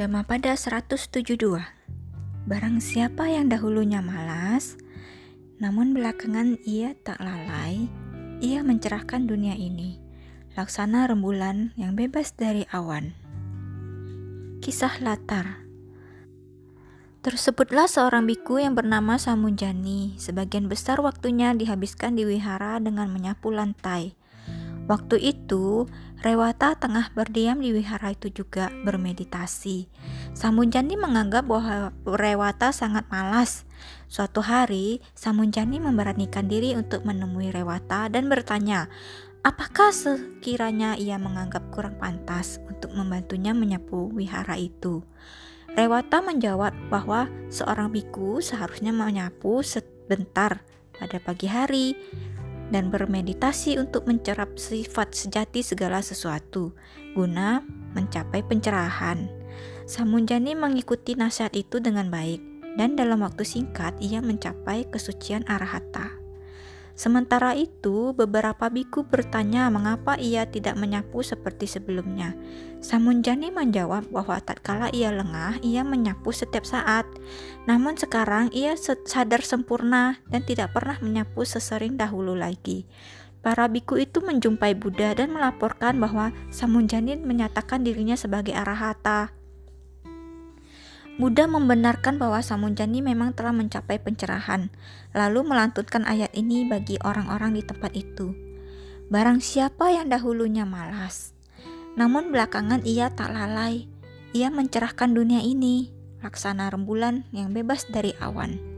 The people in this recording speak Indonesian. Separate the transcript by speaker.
Speaker 1: Dhammapada 172 Barang siapa yang dahulunya malas, namun belakangan ia tak lalai, ia mencerahkan dunia ini, laksana rembulan yang bebas dari awan. Kisah latar Tersebutlah seorang biku yang bernama Samunjani. Sebagian besar waktunya dihabiskan di wihara dengan menyapu lantai. Waktu itu, Rewata tengah berdiam di wihara itu juga bermeditasi. Samunjani menganggap bahwa Rewata sangat malas. Suatu hari, Samunjani memberanikan diri untuk menemui Rewata dan bertanya, apakah sekiranya ia menganggap kurang pantas untuk membantunya menyapu wihara itu. Rewata menjawab bahwa seorang biku seharusnya menyapu sebentar pada pagi hari, dan bermeditasi untuk mencerap sifat sejati segala sesuatu guna mencapai pencerahan. Samunjani mengikuti nasihat itu dengan baik dan dalam waktu singkat ia mencapai kesucian arahata. Sementara itu, beberapa biku bertanya mengapa ia tidak menyapu seperti sebelumnya. Samunjani menjawab bahwa tatkala ia lengah, ia menyapu setiap saat. Namun sekarang ia sadar sempurna dan tidak pernah menyapu sesering dahulu lagi. Para biku itu menjumpai Buddha dan melaporkan bahwa Samunjani menyatakan dirinya sebagai arahata. Buddha membenarkan bahwa Samunjani memang telah mencapai pencerahan, lalu melantunkan ayat ini bagi orang-orang di tempat itu. Barang siapa yang dahulunya malas, namun belakangan ia tak lalai, ia mencerahkan dunia ini, laksana rembulan yang bebas dari awan.